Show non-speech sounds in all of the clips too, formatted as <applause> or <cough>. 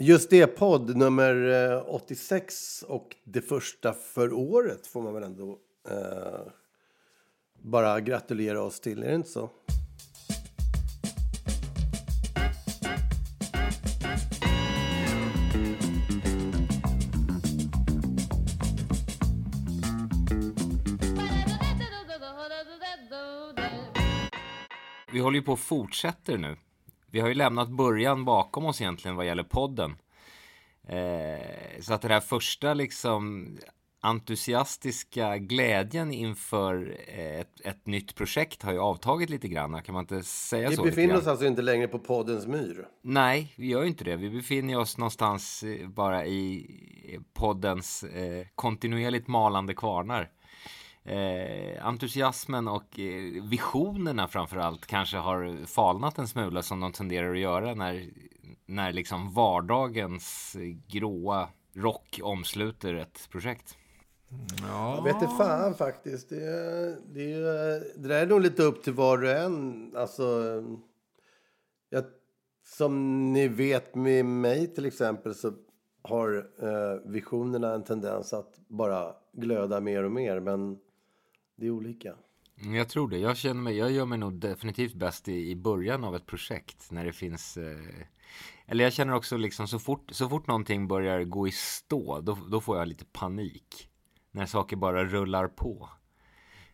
Just det, podd nummer eh, 86 och det första för året får man väl ändå eh, bara gratulera oss till, är det inte så? Vi håller ju på och fortsätter nu. Vi har ju lämnat början bakom oss egentligen vad gäller podden. Eh, så att den här första liksom entusiastiska glädjen inför ett, ett nytt projekt har ju avtagit lite grann. Kan man inte säga Vi så? Vi befinner oss alltså inte längre på poddens myr. Nej, vi gör ju inte det. Vi befinner oss någonstans eh, bara i poddens eh, kontinuerligt malande kvarnar. Eh, entusiasmen och eh, visionerna framför allt kanske har falnat en smula som de tenderar att göra när, när liksom vardagens gråa rock omsluter ett projekt. Ja. Jag vet inte fan faktiskt. Det, det, det där är nog lite upp till var och en. Alltså, jag, som ni vet med mig till exempel så har eh, visionerna en tendens att bara glöda mer och mer. Men det är olika. Jag tror det. Jag känner mig, jag gör mig nog definitivt bäst i, i början av ett projekt när det finns eh, eller jag känner också liksom så fort, så fort någonting börjar gå i stå, då, då får jag lite panik. När saker bara rullar på.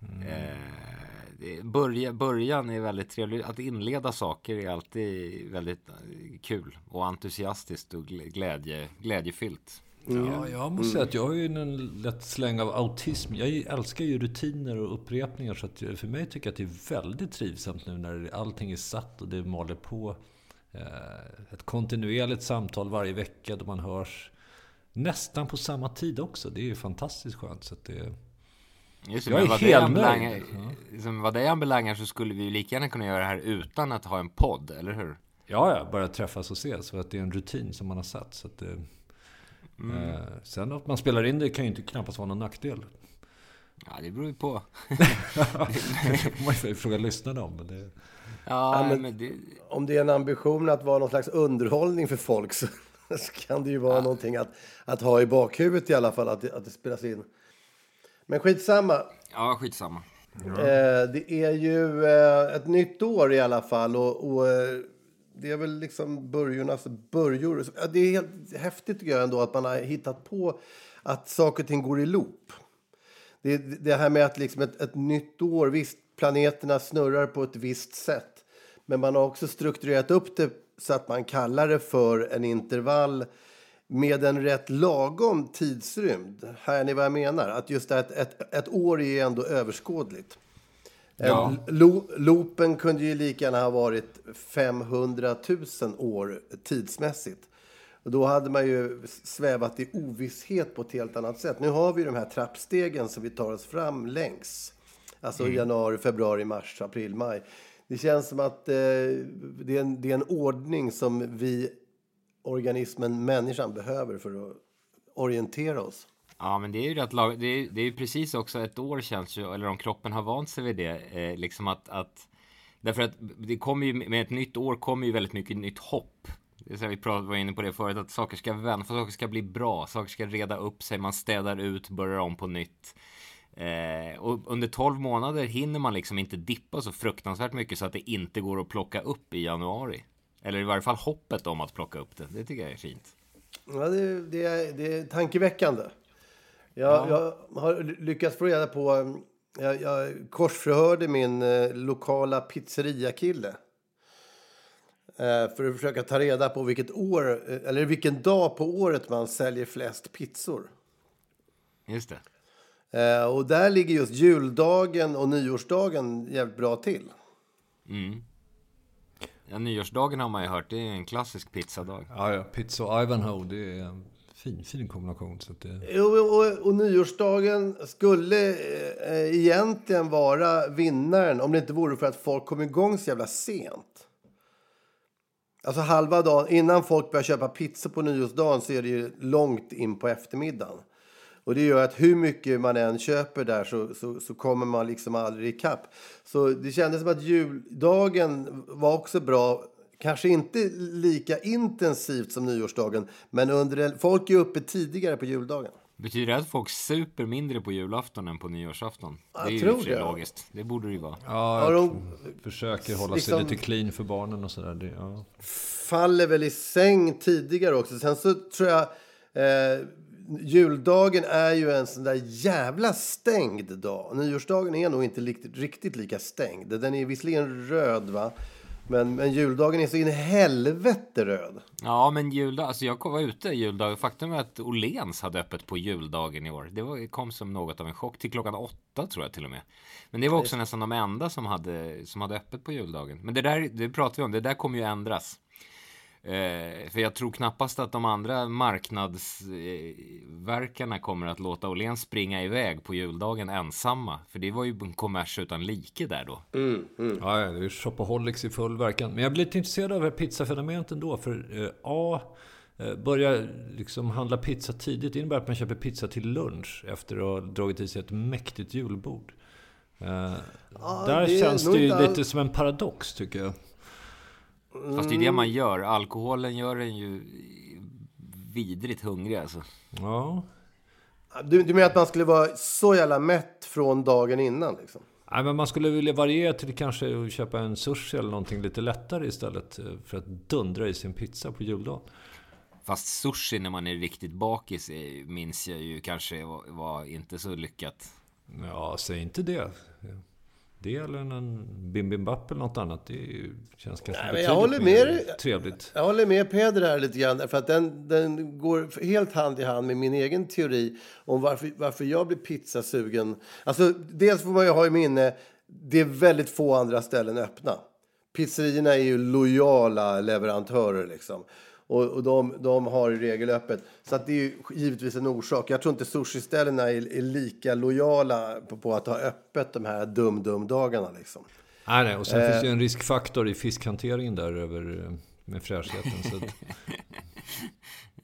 Mm. Eh, börja, början är väldigt trevligt. Att inleda saker är alltid väldigt eh, kul och entusiastiskt och glädje, glädjefyllt. Mm. Ja, jag måste säga att jag har ju en lätt släng av autism. Jag älskar ju rutiner och upprepningar. Så att för mig tycker jag att det är väldigt trivsamt nu när allting är satt och det maler på. Eh, ett kontinuerligt samtal varje vecka då man hörs nästan på samma tid också. Det är ju fantastiskt skönt. Så det, Just jag är vad helt nöjd. Liksom, vad det anbelangar så skulle vi ju lika gärna kunna göra det här utan att ha en podd, eller hur? Ja, ja, bara träffas och ses. För att det är en rutin som man har satt. Så att det, mm. eh, sen att man spelar in det kan ju inte knappast vara någon nackdel. Ja, det beror ju på. <laughs> det får man ju fråga lyssnarna om. Men det... Ja, ja men, men det... Om det är en ambition att vara någon slags underhållning för folk så, <laughs> så kan det ju vara ja. någonting att, att ha i bakhuvudet i alla fall, att det, att det spelas in. Men skitsamma. Ja, skitsamma. Ja. Eh, det är ju eh, ett nytt år i alla fall och, och eh, det är väl liksom börjornas börjor. Det är helt häftigt tycker jag ändå att man har hittat på att saker och ting går i loop. Det, det här med att liksom ett, ett nytt år, visst planeterna snurrar på ett visst sätt. Men man har också strukturerat upp det så att man kallar det för en intervall med en rätt lagom tidsrymd. Här är ni vad jag menar? Att just ett, ett, ett år är ändå överskådligt. Ja. Lo, loopen kunde ju lika gärna ha varit 500 000 år tidsmässigt. Och då hade man ju svävat i ovisshet på ett helt annat sätt. Nu har vi de här trappstegen som vi tar oss fram längs. Alltså mm. januari, februari, mars, april, maj. det känns som att eh, det, är en, det är en ordning som vi, organismen människan, behöver för att orientera oss. Ja, men det är ju rätt lag... det, är, det är ju precis också ett år känns ju, eller om kroppen har vant sig vid det, eh, liksom att, att Därför att det kommer ju med ett nytt år kommer ju väldigt mycket nytt hopp. Det är så vi pratade, var inne på det förut, att saker ska vända, för saker ska bli bra, saker ska reda upp sig, man städar ut, börjar om på nytt. Eh, och under 12 månader hinner man liksom inte dippa så fruktansvärt mycket så att det inte går att plocka upp i januari. Eller i varje fall hoppet om att plocka upp det. Det tycker jag är fint. Ja, det, det, det är tankeväckande. Jag, ja. jag har lyckats få reda på... Jag, jag korsförhörde min eh, lokala pizzeria-kille. Eh, för att försöka ta reda på vilket år, eh, eller vilken dag på året man säljer flest pizzor. Just det. Eh, och där ligger just juldagen och nyårsdagen jävligt bra till. Mm. Ja, nyårsdagen har man ju hört, det är en klassisk pizzadag. Ja, ja. Pizza Ivanhoe, det är fin, fin kombination. Så det... och, och, och, nyårsdagen skulle eh, egentligen vara vinnaren om det inte vore för att folk kom igång så jävla sent. Alltså halva dagen, innan folk börjar köpa pizza på nyårsdagen så är det ju långt in på eftermiddagen. Och det gör att hur mycket man än köper där så, så, så kommer man liksom aldrig ikapp. Så det kändes som att juldagen var också bra. Kanske inte lika intensivt som nyårsdagen, men under en, folk är uppe tidigare på juldagen. Betyder det att folk super mindre på julafton än på nyårsafton? Jag det är tror ju det. logiskt. Det borde det ju vara. Ja, jag de försöker hålla liksom- sig lite clean för barnen och sådär. Det- Ja. faller väl i säng tidigare också. Sen så tror jag... Eh, juldagen är ju en sån där jävla stängd dag. Nyårsdagen är nog inte riktigt, riktigt lika stängd. Den är visserligen röd, va? Men, men juldagen är så in i helvete röd. Ja, men juldag, alltså jag var ute juldag. Faktum är att Åhléns hade öppet på juldagen i år. Det var, kom som något av en chock till klockan åtta tror jag till och med. Men det var också nästan de enda som hade, som hade öppet på juldagen. Men det där, det pratar vi om, det där kommer ju ändras. Eh, för jag tror knappast att de andra marknadsverkarna kommer att låta Åhléns springa iväg på juldagen ensamma. För det var ju en kommers utan like där då. Ja, ja, det är shopaholics i full verkan. Men jag blir lite intresserad av det här pizzafenomenet ändå. För eh, A, eh, börja liksom handla pizza tidigt innebär att man köper pizza till lunch efter att ha dragit i sig ett mäktigt julbord. Eh, där det känns det ju all- lite som en paradox tycker jag. Fast det är det man gör. Alkoholen gör en ju vidrigt hungrig alltså. Ja. Du, du menar att man skulle vara så jävla mätt från dagen innan? Liksom? Nej, men man skulle vilja variera till kanske att köpa en sushi eller någonting lite lättare istället eh, för att dundra i sin pizza på juldagen. Fast sushi när man är riktigt bakis är- minns jag ju kanske var, var inte så lyckat. Ja, säg inte det. Det eller en bibimbap eller något annat. Det känns kanske Nej, jag håller med trevligt. Jag håller med Peder här lite grann. För att den, den går helt hand i hand med min egen teori om varför, varför jag blir pizzasugen. Alltså, dels får man ju ha i minne, det är väldigt få andra ställen öppna. Pizzerierna är ju lojala leverantörer liksom. Och, och de, de har i regel öppet. Så att det är ju givetvis en orsak. Jag tror inte sushiställena är, är lika lojala på, på att ha öppet de här dum-dum-dagarna liksom. Nej, nej. Och sen Eh. finns det ju en riskfaktor i fiskhanteringen där över, eh, med fräschheten. Så att, <laughs>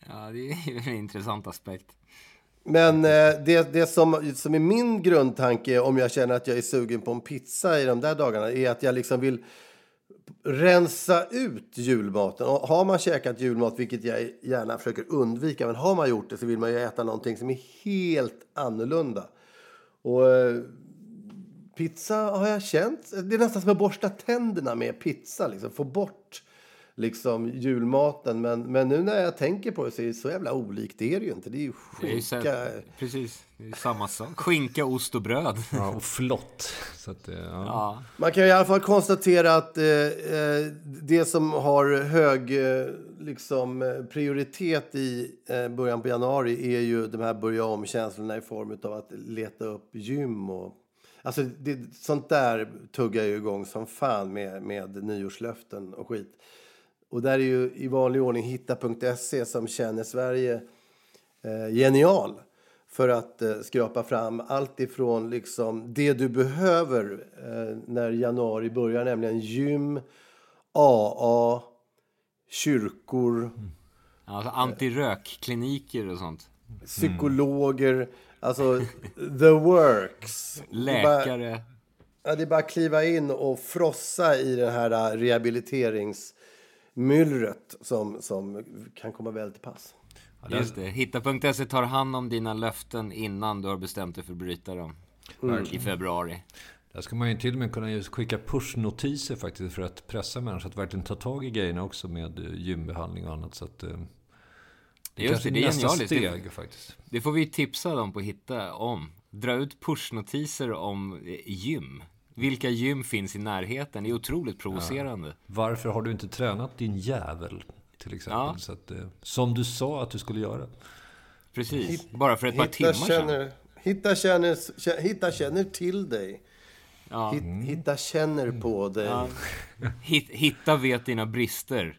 Ja, det är ju en intressant aspekt. Men eh, det, det som, som är min grundtanke om jag känner att jag är sugen på en pizza i de där dagarna är att jag liksom vill rensa ut julmaten. Och har man käkat julmat, vilket jag gärna försöker undvika, men har man gjort det så vill man ju äta någonting som är helt annorlunda. Och eh, pizza har jag känt, det är nästan som att borsta tänderna med pizza, liksom få bort liksom julmaten. Men, men nu när jag tänker på det så är det så jävla olikt, det är det ju inte. Det är ju Det är ju skinka. precis, det är samma sak. Skinka, ost och bröd. ja, och flott. Så att, eh, ja. Ja, Man kan i alla fall konstatera att eh, eh, det som har hög eh, liksom, prioritet i eh, början på januari är ju de här börja om-känslorna i form av att leta upp gym och Alltså, det, sånt där tuggar ju igång som fan med, med nyårslöften och skit. Och där är ju i vanlig ordning hitta.se som känner Sverige eh, genial. för att eh, skrapa fram allt ifrån liksom det du behöver eh, när januari börjar, nämligen gym, AA, kyrkor, Alltså antirökkliniker och sånt. psykologer, alltså the works. Det är bara- Läkare. Ja, det är bara att kliva in och frossa i det här äh, rehabiliteringsmyllret som, som kan komma väl till pass. Just det. Hitta.se tar hand om dina löften innan du har bestämt dig för att bryta dem. I februari. Där ska man ju till och med kunna skicka pushnotiser faktiskt för att pressa människor att verkligen ta tag i grejerna också med eh, gymbehandling och annat. Så att, eh, det Just det, det är nästa genialiskt. steg Det, faktiskt. det får vi tipsa dem på att hitta om. Dra ut pushnotiser om eh, gym. Vilka gym finns i närheten? Det är otroligt provocerande. Varför har du inte tränat din jävel? Till exempel. Ja. Så att, eh, som du sa att du skulle göra. Precis. Bara för ett par timmar sedan. känner, hitta, känner, kä- hitta känner till dig. Ja. Hit, hitta känner på dig. Ja. Hit, hitta vet dina brister.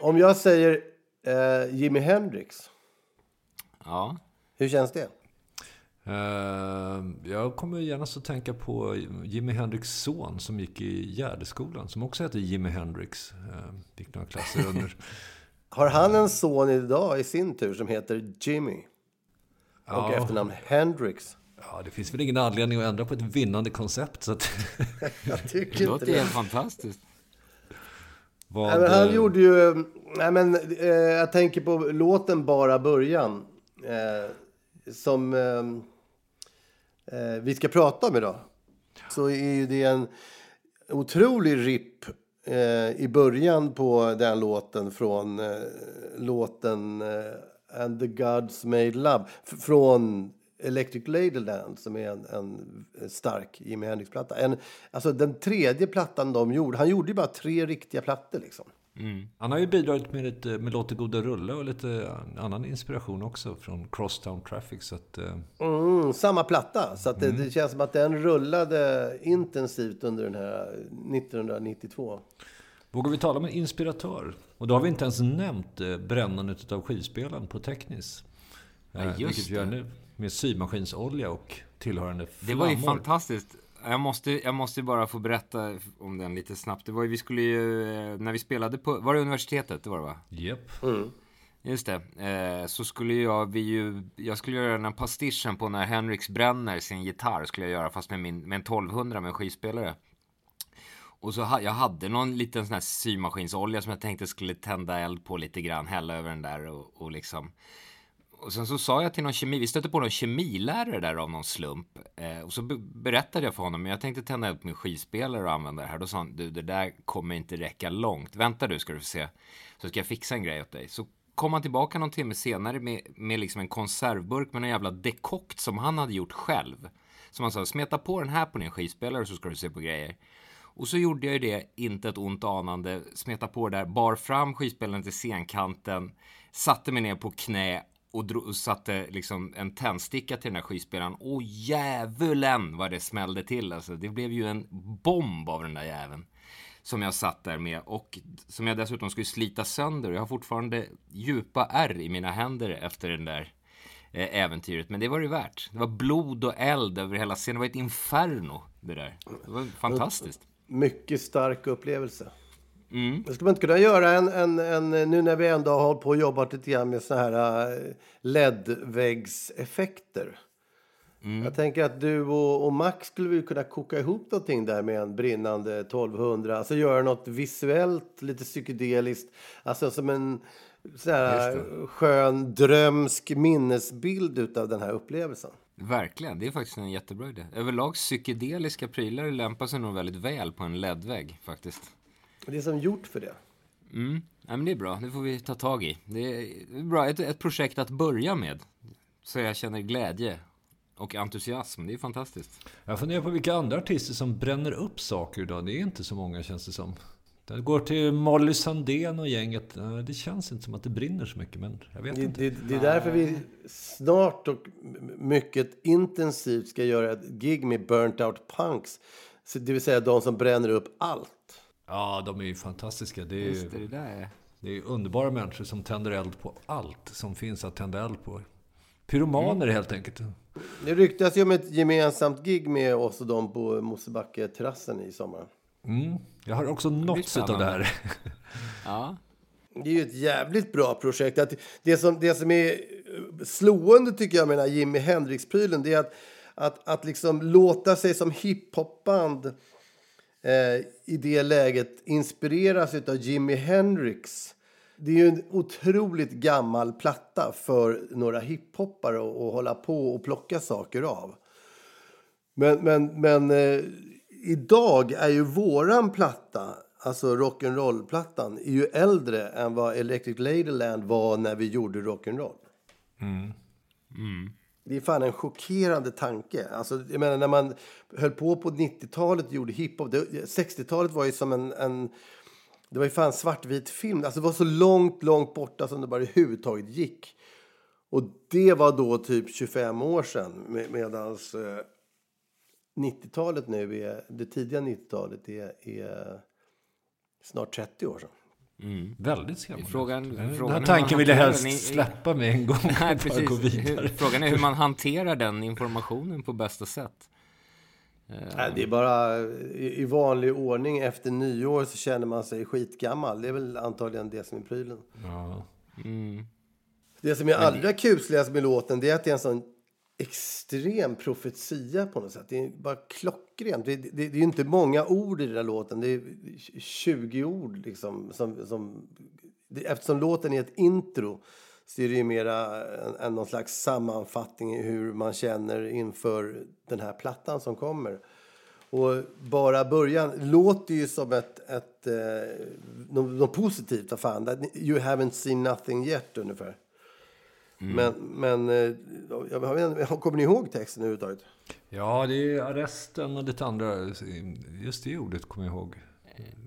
Om jag säger eh, Jimi Hendrix, Ja. hur känns det? Eh, jag kommer gärna att tänka på Jimi Hendrix son som gick i Gärdeskolan. Som också hette Jimi Hendrix. Uh, gick några klasser under. <laughs> Har han en son idag i sin tur som heter Jimmy? Och Ja. efternamn Hendrix? Ja, det finns väl ingen anledning att ändra på ett vinnande koncept. Så att, <laughs> Jag Det tycker inte låter det. helt fantastiskt. Vad, Nej, han eh, gjorde ju... Nej, men, eh, jag tänker på låten Bara början. Eh, som eh, eh, vi ska prata om idag. Så är ju det en otrolig ripp eh, i början på den låten från låten And the Gods Made Love. Från Electric Ladyland som är en, en stark Jimi Hendrix-platta. En, alltså den tredje plattan de gjorde. Han gjorde ju bara tre riktiga plattor liksom. Han har ju bidragit med, lite, med Låt det goda rulla och lite annan inspiration också från Crosstown Traffic. Så att, eh, Mm, samma platta. Så att det, det känns som att den rullade intensivt under den här 1992. vågar vi tala om en inspiratör? Och då har vi inte ens nämnt eh, brännandet av skivspelaren på Teknis. Ja, Eh, just vilket vi gör det. nu. Med symaskinsolja och tillhörande Det var ju flammor. fantastiskt. Jag måste, jag måste bara få berätta om den lite snabbt. Det var ju, vi skulle ju, eh, när vi spelade på, var det universitetet? Det var det va? Japp. Just det. Eh, så skulle jag, vi ju, jag skulle göra den här pastischen på när Henriks bränner sin gitarr. Skulle jag göra fast med, min, med en 1200 med en skivspelare. Och så ha, jag hade någon liten sån här symaskinsolja som jag tänkte skulle tända eld på lite grann. Hälla över den där och, och liksom. Och sen så sa jag till någon kemi, vi stötte på någon kemilärare där av någon slump. Eh, och så be- berättade jag för honom, men jag tänkte tända eld på min skivspelare och använda det här. Då sa han, du det där kommer inte räcka långt. Vänta du ska du få se. Så ska jag fixa en grej åt dig. Så kom han tillbaka någon timme senare med, med liksom en konservburk med en jävla dekokt som han hade gjort själv. Som han sa, smeta på den här på din skivspelare så ska du se på grejer. Och så gjorde jag ju det, inte ett ont anande, smeta på det där, bar fram skivspelaren till scenkanten, satte mig ner på knä och, drog, och satte liksom en tändsticka till den här skivspelaren. Och djävulen vad det smällde till alltså. Det blev ju en bomb av den där jäveln. Som jag satt där med och som jag dessutom skulle slita sönder. Jag har fortfarande djupa ärr i mina händer efter den där eh, äventyret. Men det var det värt. Det var blod och eld över hela scenen. Det var ett inferno det där. Det var fantastiskt. Mycket stark upplevelse. Det skulle man inte kunna göra en, en, en, nu när vi ändå har hållit på och jobbat lite grann med såna här eh, LED-väggseffekter. Jag tänker att du och, och Max skulle kunna koka ihop någonting där med en brinnande 1200. Alltså göra något visuellt, lite psykedeliskt. Alltså som en sån här skön, drömsk minnesbild utav den här upplevelsen. Verkligen, det är faktiskt en jättebra idé. Överlag psykedeliska prylar lämpar sig nog väldigt väl på en LED-vägg faktiskt. Det är som gjort för det. Mm. Ja, men det är bra, det får vi ta tag i. Det är bra, ett, ett projekt att börja med. Så jag känner glädje och entusiasm. Det är fantastiskt. Jag funderar på vilka andra artister som bränner upp saker idag. Det är inte så många känns det som. Det går till Molly Sandén och gänget. Det känns inte som att det brinner så mycket, men jag vet Det, inte. det, det är därför vi snart och mycket intensivt ska göra ett gig med Burnt Out Punks. Det vill säga de som bränner upp allt. Ja, de är ju fantastiska. Det är, Just det, det där är... det är underbara människor som tänder eld på allt som finns att tända eld på. Pyromaner helt enkelt. Det ryktas ju om ett gemensamt gig med oss och dem på Mosebacke-terrassen i sommar. Mm. Jag har också nåtts av det här. Ja, Det är ju ett jävligt bra projekt. Att det, som, det som är slående tycker jag med den här Jimi Hendrix-prylen det är att, att, att liksom låta sig som hiphopband eh, Eh, i det läget inspireras av Jimi Hendrix. Det är ju en otroligt gammal platta för några hiphoppare att att hålla på och plocka saker av. Men, men, men eh, idag är ju våran platta, alltså rock'n'roll-plattan, är ju äldre än vad Electric Ladyland var när vi gjorde rock'n'roll. Mm. Mm. Det är fan en chockerande tanke. Alltså, jag menar, när man höll på på 90-talet och gjorde hiphop, 60-talet var ju som en, en det var ju fan svartvit film. Alltså det var så långt, långt borta som det bara överhuvudtaget gick. Och det var då typ 25 år sedan. Med, Medan eh, 90-talet nu är, det tidiga 90-talet är, är snart 30 år sedan. Väldigt skrämmande. Frågan- Den frågan här hur tanken vill jag helst den i- släppa med en gång <laughs> och Nej, bara gå precis. vidare. Hur, frågan är hur man hanterar den informationen på bästa sätt. Nej, det är bara i, vanlig ordning efter nyår så känner man sig skitgammal. Det är väl antagligen det som är prylen. Ja. Det som är allra kusligast med låten det är att det är en sån extrem profetia på något sätt. Det är bara klockrent. Det, det, det är ju inte många ord i den här låten. Det är 20 ord liksom. Som, som, det, eftersom låten är ett intro så är det ju mera en, en någon slags sammanfattning i hur man känner inför den här plattan som kommer. Och bara början låter ju som ett, ett, ett något, något positivt. vad Fan. That You haven't seen nothing yet ungefär. Men, men eh, jag, jag, vet inte, kommer ni ihåg texten överhuvudtaget? ja, det är arresten och lite andra. Just det ordet kommer jag ihåg.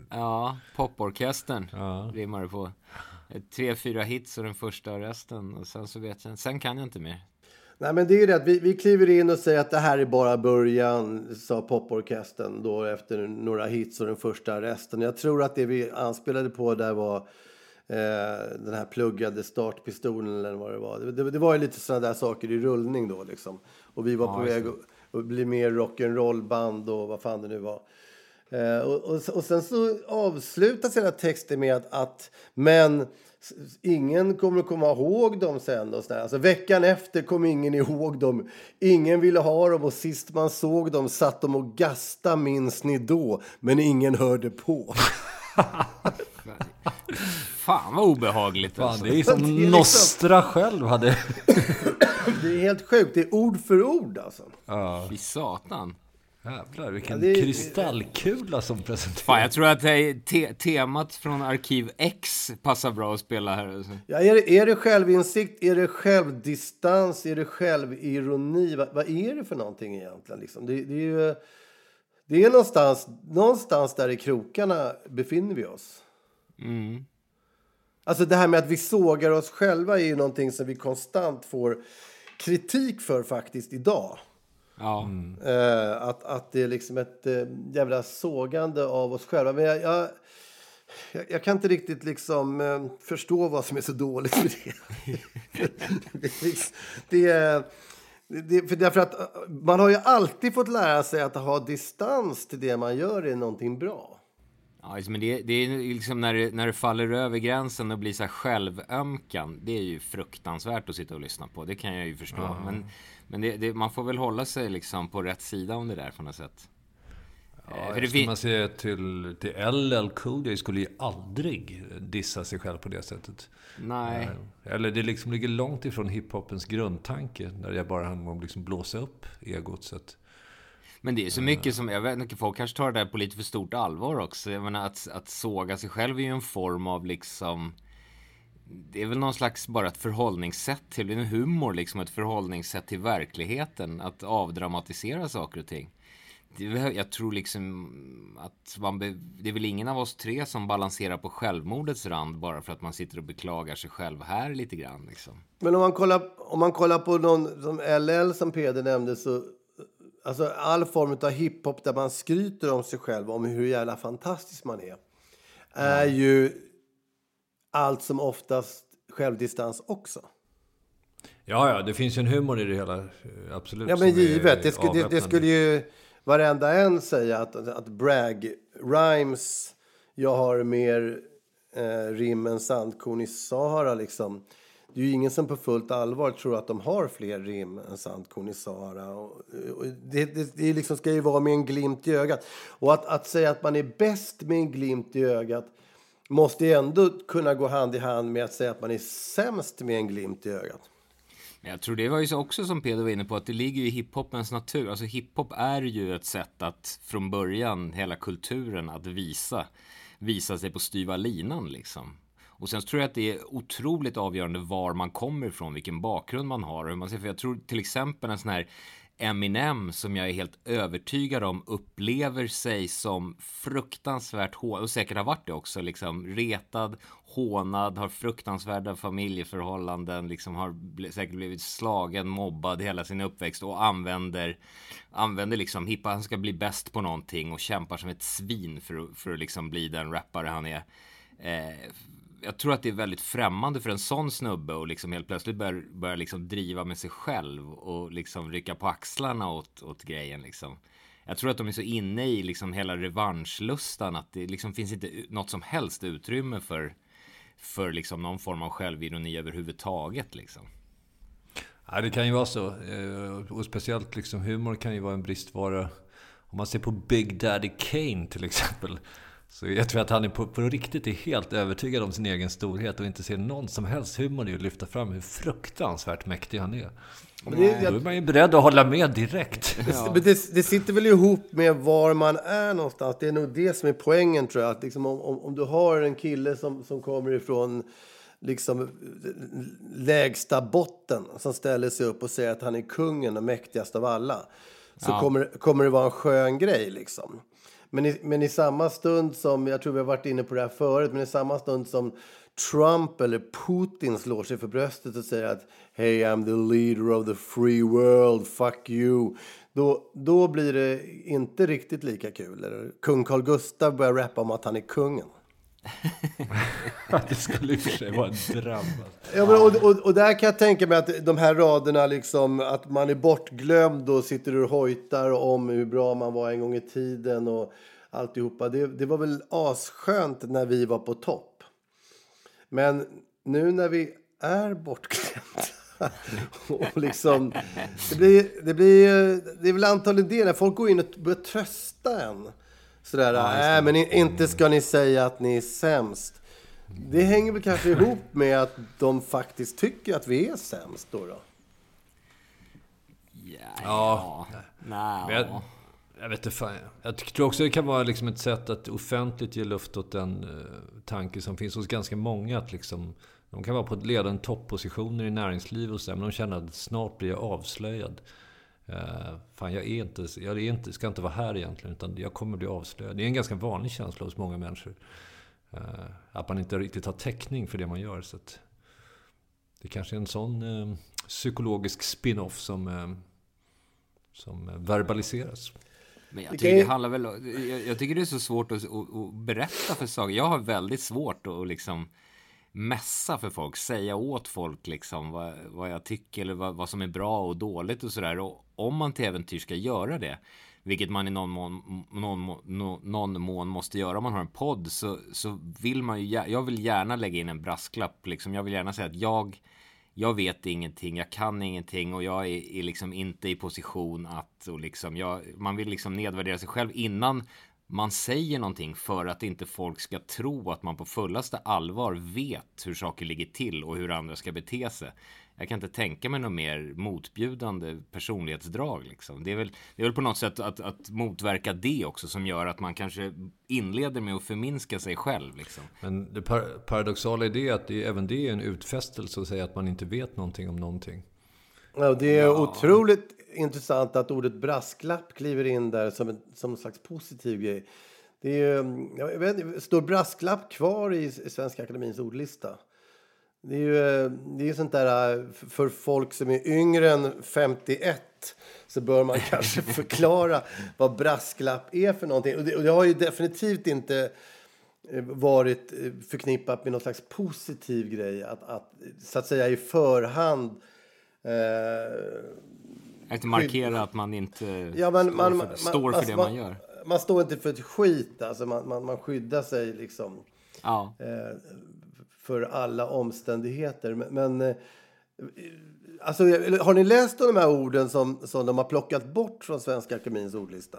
Ja, poporkestern Ja. rimmar det på. Tre, fyra hits och den första arresten. Och sen så vet jag Sen kan jag inte mer. Nej, men det är ju det att vi, vi kliver in och säger att det här är bara början, sa poporkestern då efter några hits och den första arresten. Jag tror att det vi anspelade på där var eh, den här pluggade startpistolen eller vad det var. Det, det, var ju lite sådana där saker i rullning då liksom. Och vi var på väg att, bli mer rock'n'roll-band och vad fan det nu var. Eh, och, och, och sen så avslutas hela texten med att, att men ingen kommer att komma ihåg dem sen. Och sådär. Alltså, veckan efter kom ingen ihåg dem. Ingen ville ha dem och sist man såg dem satt de och gasta minns ni då. Men ingen hörde på. <laughs> <laughs> Fan vad obehagligt Fan, alltså. det är som Det är liksom- Nostra själv hade. Det är helt sjukt. Det är ord för ord alltså. Ja, Fy satan. jävlar vilken Ja, det är- kristallkula som presenteras. Fan, jag tror att är te temat från Arkiv X passar bra att spela här. Alltså. Ja, är, det, är det självinsikt? Är det självdistans? Är det självironi? Vad, vad är det för någonting egentligen? Liksom? Det, det är ju... Det är någonstans, någonstans där i krokarna befinner vi oss. Alltså det här med att vi sågar oss själva är ju någonting som vi konstant får kritik för faktiskt idag. Ja. Eh, att, att det är liksom ett eh, jävla sågande av oss själva. Men jag, jag, jag, kan inte riktigt liksom eh, förstå vad som är så dåligt med det. <laughs> det, är liksom- det, är- det, för därför att man har ju alltid fått lära sig att ha distans till det man gör är någonting bra. Ja, men det, det är liksom när det, när det faller över gränsen och blir så här självömkan. Det är ju fruktansvärt att sitta och lyssna på. Det kan jag ju förstå. Men, men det, det, man får väl hålla sig liksom på rätt sida om det där på något sätt. Eh, Ja, för det ska man se till, till LL Cool J skulle ju aldrig dissa sig själv på det sättet. Nej. Eller det liksom ligger långt ifrån hiphopens grundtanke. Där det bara handlar om att liksom blåsa upp egot. Så att, Men det är så mycket som, jag vet inte, folk kanske tar det där på lite för stort allvar också. Jag menar att, att såga sig själv är ju en form av liksom det är väl någon slags bara ett förhållningssätt till en humor, liksom ett förhållningssätt till verkligheten. Att avdramatisera saker och ting. Det, jag tror liksom att man be, det är väl ingen av oss tre som balanserar på självmordets rand bara för att man sitter och beklagar sig själv här lite grann. Liksom. Men om man kollar, om man kollar på någon som LL som Peder nämnde så alltså all form av hiphop där man skryter om sig själv om hur jävla fantastisk man är är ja. ju allt som oftast självdistans också. Ja, ja, det finns ju en humor i det hela, eh, absolut. Ja, men givet. Det skulle, det, det skulle ju varenda en säga att, att brag rhymes, jag har mer eh, rim än sandkorn i Sahara liksom. Det är ju ingen som på fullt allvar tror att de har fler rim än sandkorn i Sahara. Och, och det, det, det liksom ska ju vara med en glimt i ögat. Och att, att säga att man är bäst med en glimt i ögat måste ju ändå kunna gå hand i hand med att säga att man är sämst med en glimt i ögat. Jag tror det var ju också som Peder var inne på att det ligger i hiphopens natur. Alltså hiphop är ju ett sätt att från början hela kulturen att visa visa sig på styva linan liksom. Och sen tror jag att det är otroligt avgörande var man kommer ifrån, vilken bakgrund man har. Hur man ser, för jag tror till exempel en sån här Eminem som jag är helt övertygad om upplever sig som fruktansvärt hånad och säkert har varit det också liksom retad, hånad, har fruktansvärda familjeförhållanden, liksom har bl säkert blivit slagen, mobbad hela sin uppväxt och använder använder liksom hippa, han ska bli bäst på någonting och kämpar som ett svin för, för att liksom bli den rappare han är. Eh, jag tror att det är väldigt främmande för en sån snubbe och liksom helt plötsligt börja liksom driva med sig själv och liksom rycka på axlarna åt, åt grejen liksom. Jag tror att de är så inne i liksom hela revanschlustan att det liksom finns inte något som helst utrymme för, för liksom någon form av självironi överhuvudtaget liksom. Ja, det kan ju vara så. Eh, och speciellt liksom humor kan ju vara en bristvara. Om man ser på Big Daddy Kane till exempel. Så jag tror att han är på, på riktigt är helt övertygad om sin egen storhet och inte ser någon som helst humor i att lyfta fram hur fruktansvärt mäktig han är. Men det, Då är man ju beredd att hålla med direkt. <laughs> Ja. Det, det, det, sitter väl ihop med var man är någonstans. Det är nog det som är poängen tror jag. Att liksom om, om, om, du har en kille som, som kommer ifrån liksom lägsta botten som ställer sig upp och säger att han är kungen och mäktigast av alla. Så ja. kommer, kommer det vara en skön grej liksom. Men i, men i samma stund som, jag tror vi har varit inne på det här förut, men i samma stund som Trump eller Putin slår sig för bröstet och säger att Hey I'm the leader of the free world, fuck you. Då, då blir det inte riktigt lika kul. Eller? Kung Carl Gustav börjar rappa om att han är kungen. <laughs> det skulle i och för sig vara en dröm. Alltså. Ja, men, och, och, och, där kan jag tänka mig att de här raderna, liksom, att man är bortglömd och sitter och hojtar om hur bra man var en gång i tiden och alltihopa. Det, det var väl asskönt när vi var på topp. Men nu när vi är bortglömda <laughs> och liksom, det, blir, det, blir, det är väl antagligen det, när folk går in och börjar trösta en. Sådär, ja, nej men inte ska ni säga att ni är sämst. Det hänger väl kanske <laughs> ihop med att de faktiskt tycker att vi är sämst då. då. Ja, ja. Nej. Jag, jag vet inte fan. Jag tror också det kan vara liksom ett sätt att offentligt ge luft åt den uh, tanke som finns hos ganska många. Att liksom, de kan vara på ledande toppositioner i näringslivet och så, men de känner att snart blir jag avslöjad. Uh, fan, jag, är inte, jag är inte, ska inte vara här egentligen, utan jag kommer bli avslöjad. Det är en ganska vanlig känsla hos många människor. Uh, att man inte riktigt har täckning för det man gör. Så det kanske är en sån uh, psykologisk spin-off som, som verbaliseras. Men jag tycker det handlar väl jag, jag tycker det är så svårt att, att, att berätta för saker. Jag har väldigt svårt att liksom mässa för folk, säga åt folk liksom vad, vad jag tycker eller vad, vad som är bra och dåligt och sådär. Och om man till äventyr ska göra det, vilket man i någon mån, någon, någon mån måste göra om man har en podd, så, så vill man ju, jag vill gärna lägga in en brasklapp liksom. Jag vill gärna säga att jag, jag vet ingenting, jag kan ingenting och jag är, är liksom inte i position att, och liksom, jag, man vill liksom nedvärdera sig själv innan man säger någonting för att inte folk ska tro att man på fullaste allvar vet hur saker ligger till och hur andra ska bete sig. jag kan inte tänka mig något mer motbjudande personlighetsdrag. Liksom. Det, är väl, det är väl på något sätt att, att motverka det också som gör att man kanske inleder med att förminska sig själv. Liksom. Men det par paradoxala är det att det, även det är en utfästelse att säga att man inte vet någonting om någonting. Ja, det är otroligt intressant att ordet brasklapp kliver in där som en som en slags positiv grej. Det är, ju- jag vet, står brasklapp kvar i Svenska Akademins ordlista? Det är ju det är sånt där äh, för folk som är yngre än 51 så bör man <laughs> kanske förklara vad brasklapp är för någonting. Och det, och det har ju definitivt inte eh, varit eh, förknippat med någon slags positiv grej att, att så att säga i förhand eh, att markera att man inte Ja, men står, man, för, man, står för alltså, det man gör. Man står inte för ett skit. Alltså man, man, man skyddar sig liksom Ja. eh, för alla omständigheter. Men, men eh, alltså, har ni läst de här orden som, som de har plockat bort från Svenska Akademins ordlista?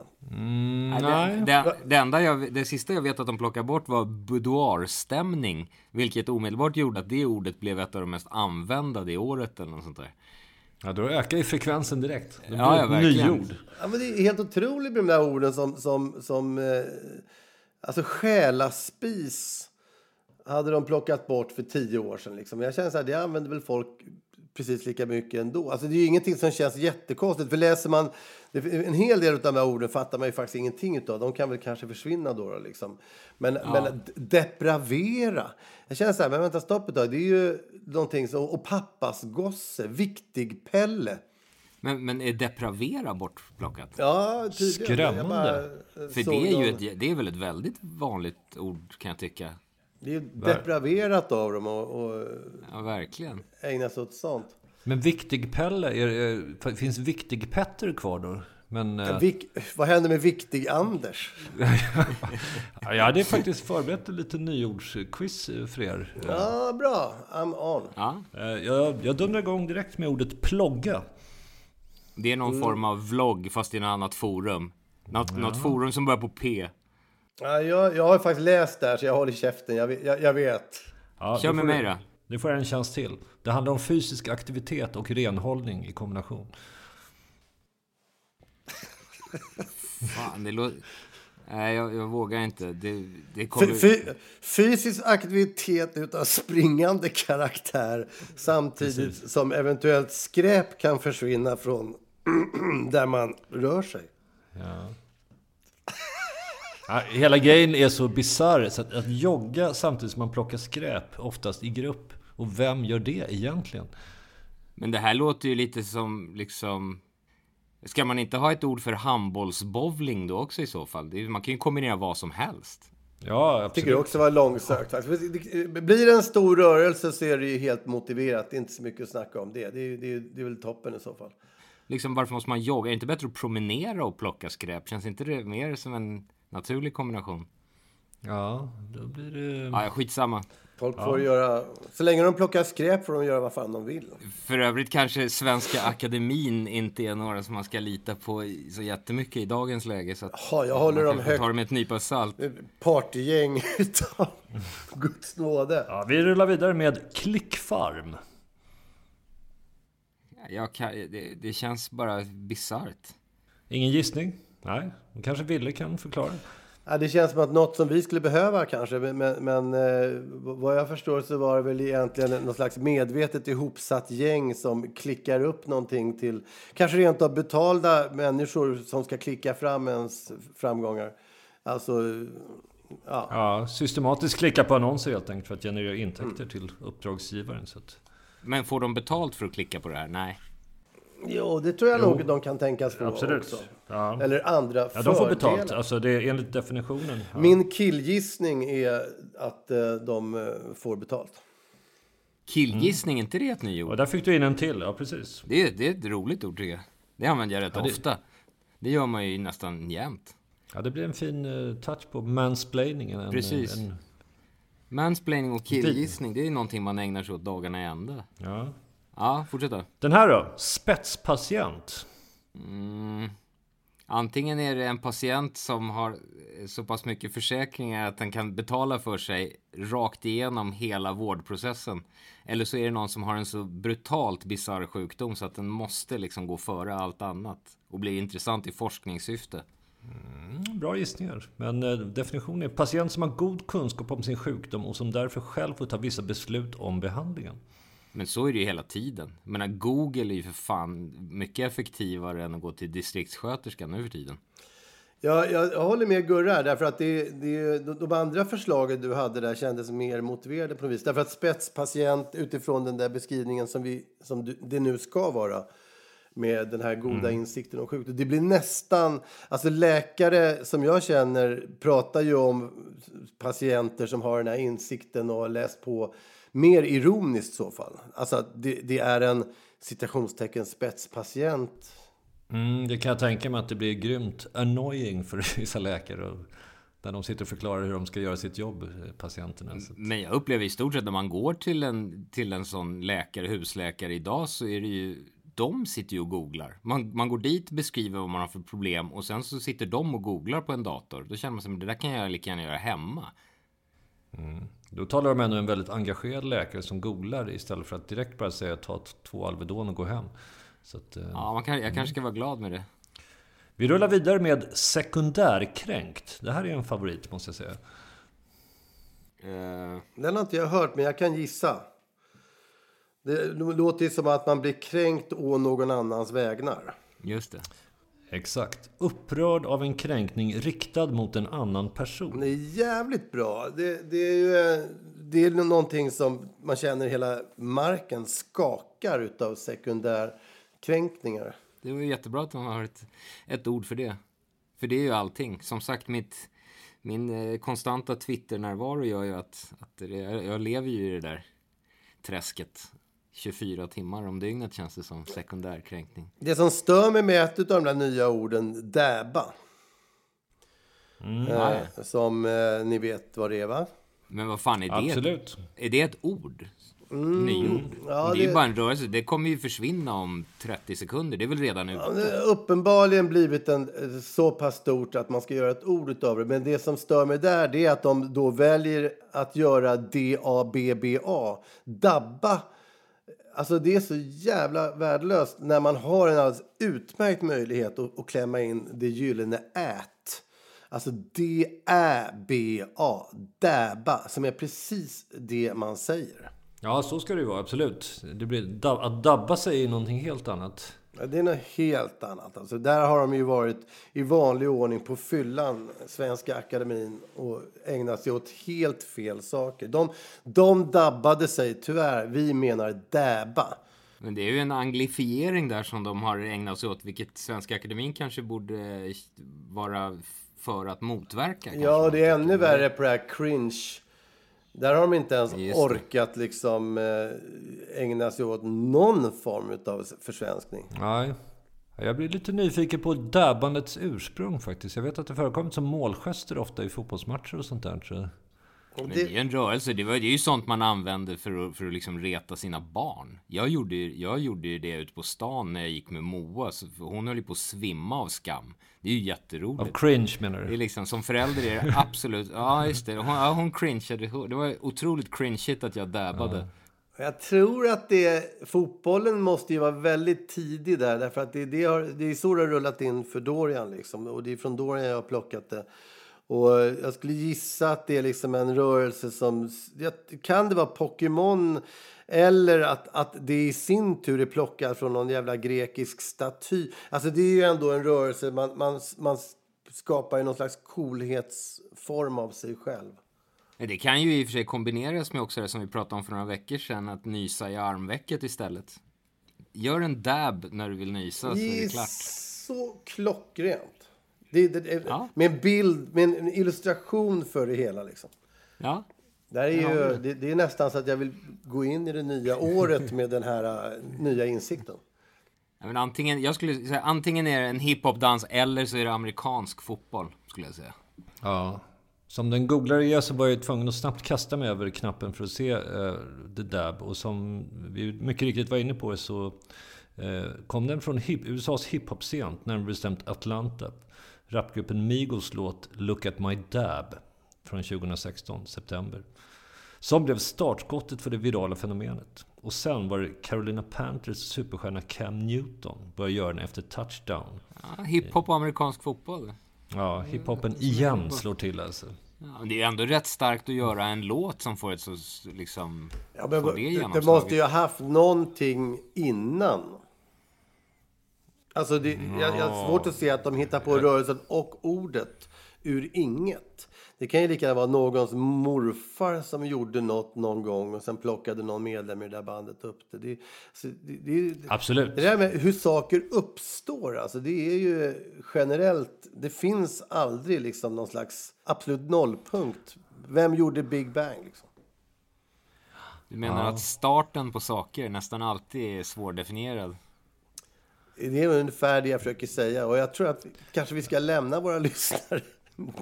Nej, Det, det, det, enda jag, det sista jag vet att de plockade bort var boudoirstämning. Vilket omedelbart gjorde att det ordet blev ett av de mest använda det året eller något sånt där. Ja, då ökar ju frekvensen direkt. Det blir Ja, ja, verkligen. nyord. Ja, men det är helt otroligt med de där orden som... som, som eh, alltså själaspis hade de plockat bort för tio år sedan. Liksom. Jag känner så här, det använder väl folk precis lika mycket ändå. Alltså, det är ju ingenting som känns jättekonstigt. För läser man en hel del av de här orden fattar man ju faktiskt ingenting utav. De kan väl kanske försvinna då. då liksom. Men, men d- depravera. Jag känner så här, men vänta stopp ett tag. Det är ju någonting som, och pappas gosse, viktig Pelle. Men, men är depravera bortplockat? Ja, tydligen. Skrämmande. Eh, För det är ju ett, det är väl ett väldigt vanligt ord kan jag tycka. Det är ju depraverat av dem att och Ja, verkligen. ägna sig åt sånt. Men Viktig-Pelle, är, är, finns Viktig-Petter kvar då? Men, eh, Vik, vad händer med Viktig-Anders? <laughs> ja, jag hade faktiskt förberett en liten nyordsquiz eh, för er. Ja, bra. I'm on. Ja, Eh, Jag, jag dundrar igång direkt med ordet plogga. det är någon Mm. form av vlogg fast i ett annat forum. Något, något forum som börjar på P. Ja, jag, jag har faktiskt läst där, så jag håller käften. Jag, vet- jag, jag vet. Ja, Kör med får mig du- då. Nu får jag en chans till. Det handlar om fysisk aktivitet och renhållning i kombination. <laughs> Fan, det låter... Nej, jag, jag vågar inte. Det, det kommer... fy, fysisk aktivitet utav springande karaktär samtidigt som eventuellt skräp kan försvinna från <clears throat> där man rör sig. Ja, hela grejen är så bisarr så att, att jogga samtidigt som man plockar skräp, oftast i grupp. Och vem gör det egentligen? Men det här låter ju lite som liksom... Ska man inte ha ett ord för handbollsbowling då också i så fall? Är, man kan ju kombinera vad som helst. Ja, tycker absolut. det också var långsökt. Blir det en stor rörelse så är det ju helt motiverat. Det är inte så mycket att snacka om det. Det är, det är, det är väl toppen i så fall. Liksom varför måste man jogga? Är det inte bättre att promenera och plocka skräp? Känns inte det mer som en naturlig kombination? Ja, då blir det... Ja, skitsamma. Folk får göra... Så länge de plockar skräp får de göra vad fan de vill. För övrigt kanske Svenska Akademin inte är några som man ska lita på så jättemycket i dagens läge. Så att Ja, jag håller dem högt. ta det med ett nypa salt. Partygäng <laughs> utav Guds nåde. Ja, vi rullar vidare med klickfarm. Jag kan, det, det känns bara bisarrt. Ingen gissning? Nej, kanske Ville kan förklara. Ja, det känns som att något som vi skulle behöva kanske. Men, men, eh, vad jag förstår så var det väl egentligen något slags medvetet ihopsatt gäng som klickar upp någonting till kanske rent av betalda människor som ska klicka fram ens framgångar. Alltså, ja. Ja, systematiskt klicka på annonser helt enkelt för att generera intäkter till uppdragsgivaren. Så att, Men får de betalt för att klicka på det här? Nej. Jo, det tror jag nog de kan tänkas få absolut. också. Ja. Eller andra ja, de får betalt. fördelar. Alltså det är enligt definitionen. Ja. Min killgissning är att eh, de eh, får betalt. Killgissning, inte det ett Och nyord? där fick du in en till, ja precis. Det är, det är ett roligt ord tycker jag. Det använder jag rätt det- ofta. Det gör man ju nästan jämt. Ja, det blir en fin eh, touch på mansplainingen. En, Precis. En, Mansplaining och killgissning, det är någonting man ägnar sig åt dagarna i ända. ja. Ja, fortsätt då. Den här då? Spetspatient. Mm. Antingen är det en patient som har eh, så pass mycket försäkringar att den kan betala för sig rakt igenom hela vårdprocessen. Eller så är det någon som har en så brutalt bisarr sjukdom så att den måste liksom gå före allt annat och bli intressant i forskningssyfte. Mm, bra gissningar. Men eh, definitionen är patient som har god kunskap om sin sjukdom och som därför själv får ta vissa beslut om behandlingen. Men så är det ju hela tiden. Menar, Google är ju för fan mycket effektivare än att gå till distriktssköterskan nu för tiden. Ja, jag, jag håller med Gurra därför att det, det, de andra förslagen du hade där kändes mer motiverade på något vis. Därför att spetspatient utifrån den där beskrivningen som, vi, som du, det nu ska vara med den här goda mm. insikten om sjukdom. Det blir nästan, alltså läkare som jag känner pratar ju om patienter som har den här insikten och har läst på mer ironiskt i så fall. Alltså det, det är en citationstecken spetspatient. Mm, det kan jag tänka mig att det blir grymt annoying för <laughs> vissa läkare. När de sitter och förklarar hur de ska göra sitt jobb, eh, patienterna. Men jag upplever i stort sett när man går till en, till en sån läkare, husläkare idag så är det ju de sitter ju och googlar. Man, man går dit, beskriver vad man har för problem och sen så sitter de och googlar på en dator. Då känner man sig, det där kan jag lika gärna göra hemma. Mm. Då talar de ändå en väldigt engagerad läkare som googlar istället för att direkt bara säga ta två Alvedon och gå hem. Så att, eh, ja, man kan, jag mm. kanske ska vara glad med det. Vi rullar vidare med sekundärkränkt. Det här är en favorit måste jag säga. Uh... Den har inte jag hört, men jag kan gissa. Det låter som att man blir kränkt å någon annans vägnar. Just det. Exakt. Upprörd av en kränkning riktad mot en annan person. Det är jävligt bra. Det, det är ju det är någonting som man känner hela marken skakar utav sekundärkränkningar. Det var jättebra att man har ett, ett ord för det. För det är ju allting. Som sagt, mitt, min eh, konstanta Twitter-närvaro gör ju att, att det, jag lever ju i det där träsket 24 timmar om dygnet känns det som sekundärkränkning. Det som stör mig med ett av de där nya orden, däba. Mm, eh, som eh, ni vet vad det är va? Men vad fan är det? Absolut. Är det ett ord? Mm, Nyord? Ja, det är ju bara en rörelse. Det kommer ju försvinna om 30 sekunder. Det är väl redan ute? Ja, det har uppenbarligen blivit en, så pass stort att man ska göra ett ord av det. Men det som stör mig där det är att de då väljer att göra D-A-B-B-A. Dabba Alltså det är så jävla värdelöst när man har en alldeles utmärkt möjlighet att, att klämma in det gyllene ät. Alltså D-Ä-B-A, däba, som är precis det man säger. Ja, så ska det ju vara, absolut. Det blir, att dabba sig är någonting helt annat. Det är något helt annat. Alltså, där har de ju varit i vanlig ordning på fyllan, Svenska Akademin, och ägnat sig åt helt fel saker. De, de dabbade sig, tyvärr, vi menar däba. Men det är ju en anglifiering där som de har ägnat sig åt, vilket Svenska Akademin kanske borde vara för att motverka. Ja, det är ännu värre på det här cringe där har de inte ens orkat liksom eh, ägna sig åt någon form av försvenskning. Nej. Jag blir lite nyfiken på dabbandets ursprung faktiskt. Jag vet att det förekommit som målgester ofta i fotbollsmatcher och sånt där. Så... Men det är ju en rörelse. Det, var, det är ju sånt man använder för att, för att liksom reta sina barn. Jag gjorde, jag gjorde ju det ute på stan när jag gick med Moa. Så hon höll ju på att svimma av skam. Det är ju jätteroligt. Av cringe menar du? Det är liksom, som förälder är det absolut... Ja, just det. Hon, ja, hon cringeade. Det var otroligt cringeigt att jag dabbade. Ja. Jag tror att det, fotbollen måste ju vara väldigt tidig där. Därför att det, det, har, det är så det har rullat in för Dorian. Liksom. Och det är från Dorian jag har plockat det. Och jag skulle gissa att det är liksom en rörelse som... Kan det vara Pokémon? Eller att, att det i sin tur är plockat från någon jävla grekisk staty. Alltså det är ju ändå en rörelse, man, man, man skapar ju någon slags coolhetsform av sig själv. Det kan ju i och för sig kombineras med också det som vi pratade om för några veckor sedan, att nysa i armvecket istället. Gör en dab när du vill nysa så är det klart. Så klockrent. Det, det, det, ja. Med en bild, med en illustration för det hela liksom. Ja. Det, är ju, det, det, är nästan så att jag vill gå in i det nya året med den här uh, nya insikten. Ja, men antingen, jag skulle säga, antingen är det en hiphop-dans eller så är det amerikansk fotboll, skulle jag säga. Ja. Som den googlare jag så var jag tvungen att snabbt kasta mig över knappen för att se uh, The Dab. Och som vi mycket riktigt var inne på så Eh, kom den från hip, USAs hiphop-scen, närmare bestämt Atlanta. Rapgruppen Migos låt Look at my dab från 2016, september. Som blev startskottet för det virala fenomenet. Och sen var det Carolina Panthers superstjärna Cam Newton började göra den efter touchdown. Ja, hiphop och amerikansk fotboll. Ja, hiphopen igen slår till alltså. Ja, det är ändå rätt starkt att göra en låt som får ett så liksom... Ja, men det, det måste ju ha haft någonting innan. Alltså, det, jag, jag har svårt att se att de hittar på rörelsen och ordet ur inget. Det kan ju lika gärna vara någons morfar som gjorde något någon gång och sen plockade någon medlem i det där bandet upp det. det, det, det, Absolut. det där med hur saker uppstår, alltså, det är ju generellt... Det finns aldrig liksom någon slags absolut nollpunkt. Vem gjorde Big Bang? Liksom? Du menar att starten på saker nästan alltid är svårdefinierad? Det är ungefär det jag försöker säga. Och jag tror att kanske vi ska lämna våra <laughs> lyssnare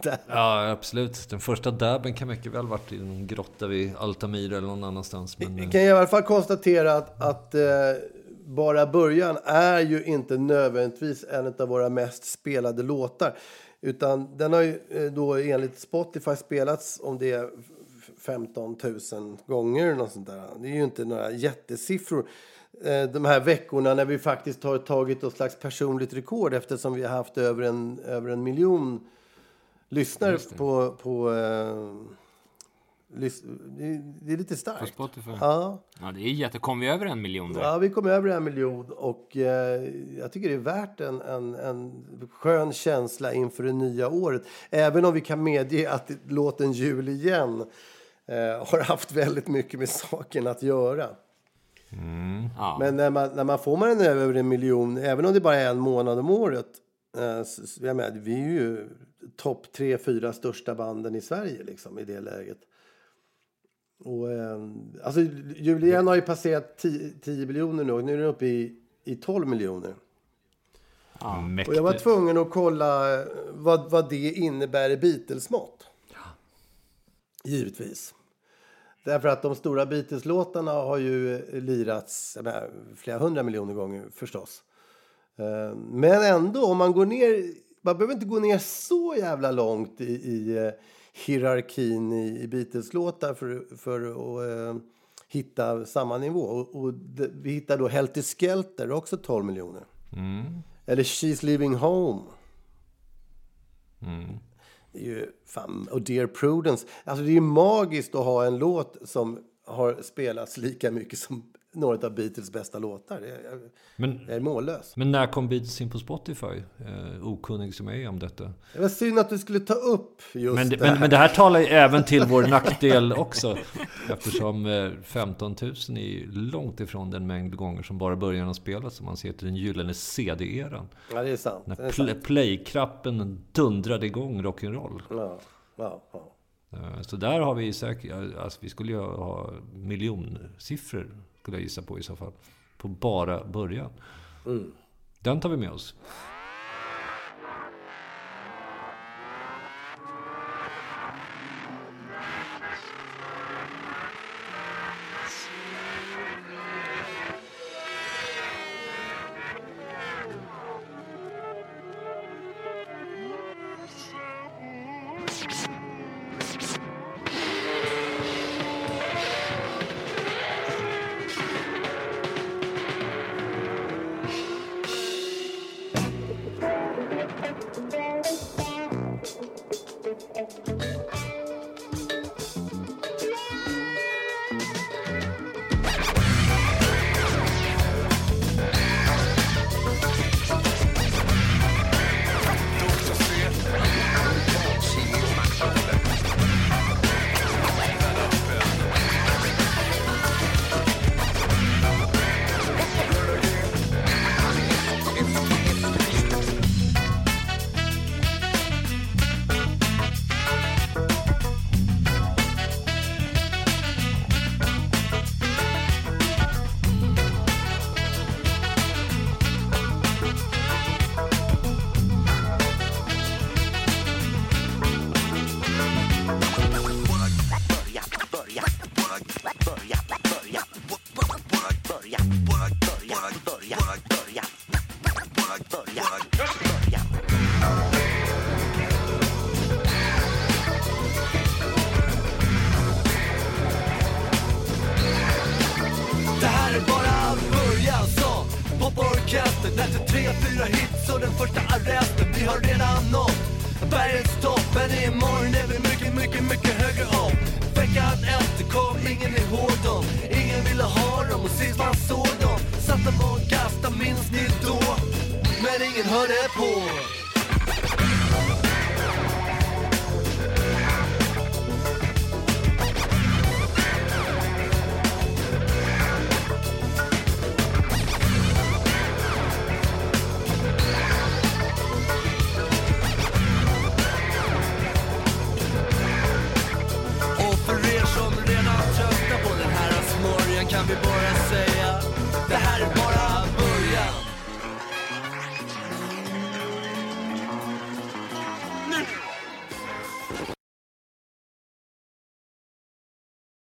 där. Ja, absolut. Den första dabben kan mycket väl varit i en grotta vid Altamira eller någon annanstans. Men, Vi kan i alla fall konstatera att, att eh, Bara början är ju inte nödvändigtvis en av våra mest spelade låtar. Utan den har ju eh, då enligt Spotify spelats om det är 15 000 gånger. Något sånt där. Det är ju inte några jättesiffror. Eh, de här veckorna när vi faktiskt har tagit något slags personligt rekord eftersom vi har haft över en, över en miljon lyssnare på... på eh, lys- det, är- det är lite starkt. På Spotify? Ja. Ja, det är jätte... Kom vi över en miljon där? Ja, vi kom över en miljon och eh, jag tycker det är värt en, en, en skön känsla inför det nya året. Även om vi kan medge att låten Jul igen eh, har haft väldigt mycket med saken att göra. Ja. Men när man, när man får man en över en miljon, även om det bara är en månad om året. Eh, så, jag menar, vi är ju topp tre, fyra största banden i Sverige liksom, i det läget. Och, eh, alltså, Julian har ju passerat 10, 10 miljoner nu och nu är den uppe i, i 12 miljoner. Och Mäktigt. jag var tvungen att kolla eh, vad, vad det innebär i Beatles-mått. Givetvis. Därför att de stora Beatles-låtarna har ju lirats menar, flera hundra miljoner gånger förstås. Eh, Men ändå, om man går ner... Man behöver inte gå ner så jävla långt i, i eh, hierarkin i, i Beatles-låtar för, för att eh, hitta samma nivå. Och, och det, vi hittar då Helter Skelter, också 12 miljoner. Eller She's Leaving Home. Det är ju fan, och Dear Prudence. Alltså det är ju magiskt att ha en låt som har spelats lika mycket som några av Beatles bästa låtar. Jag, Men, jag är mållös. men när kom Beatles in på Spotify? Eh, okunnig som jag är om detta. Det var synd att du skulle ta upp just Men, det men, här. men det här talar ju även till vår nackdel också. Eftersom eh, 15 000 är långt ifrån den mängd gånger som bara början har spelats. Om man ser till den gyllene CD-eran. Ja, det är sant. När pl- play-knappen dundrade igång rock'n'roll. Ja, ja, ja. Eh, Så där har vi säkert, alltså vi skulle ju ha miljonsiffror, skulle jag gissa på i så fall. På bara början. Den tar vi med oss.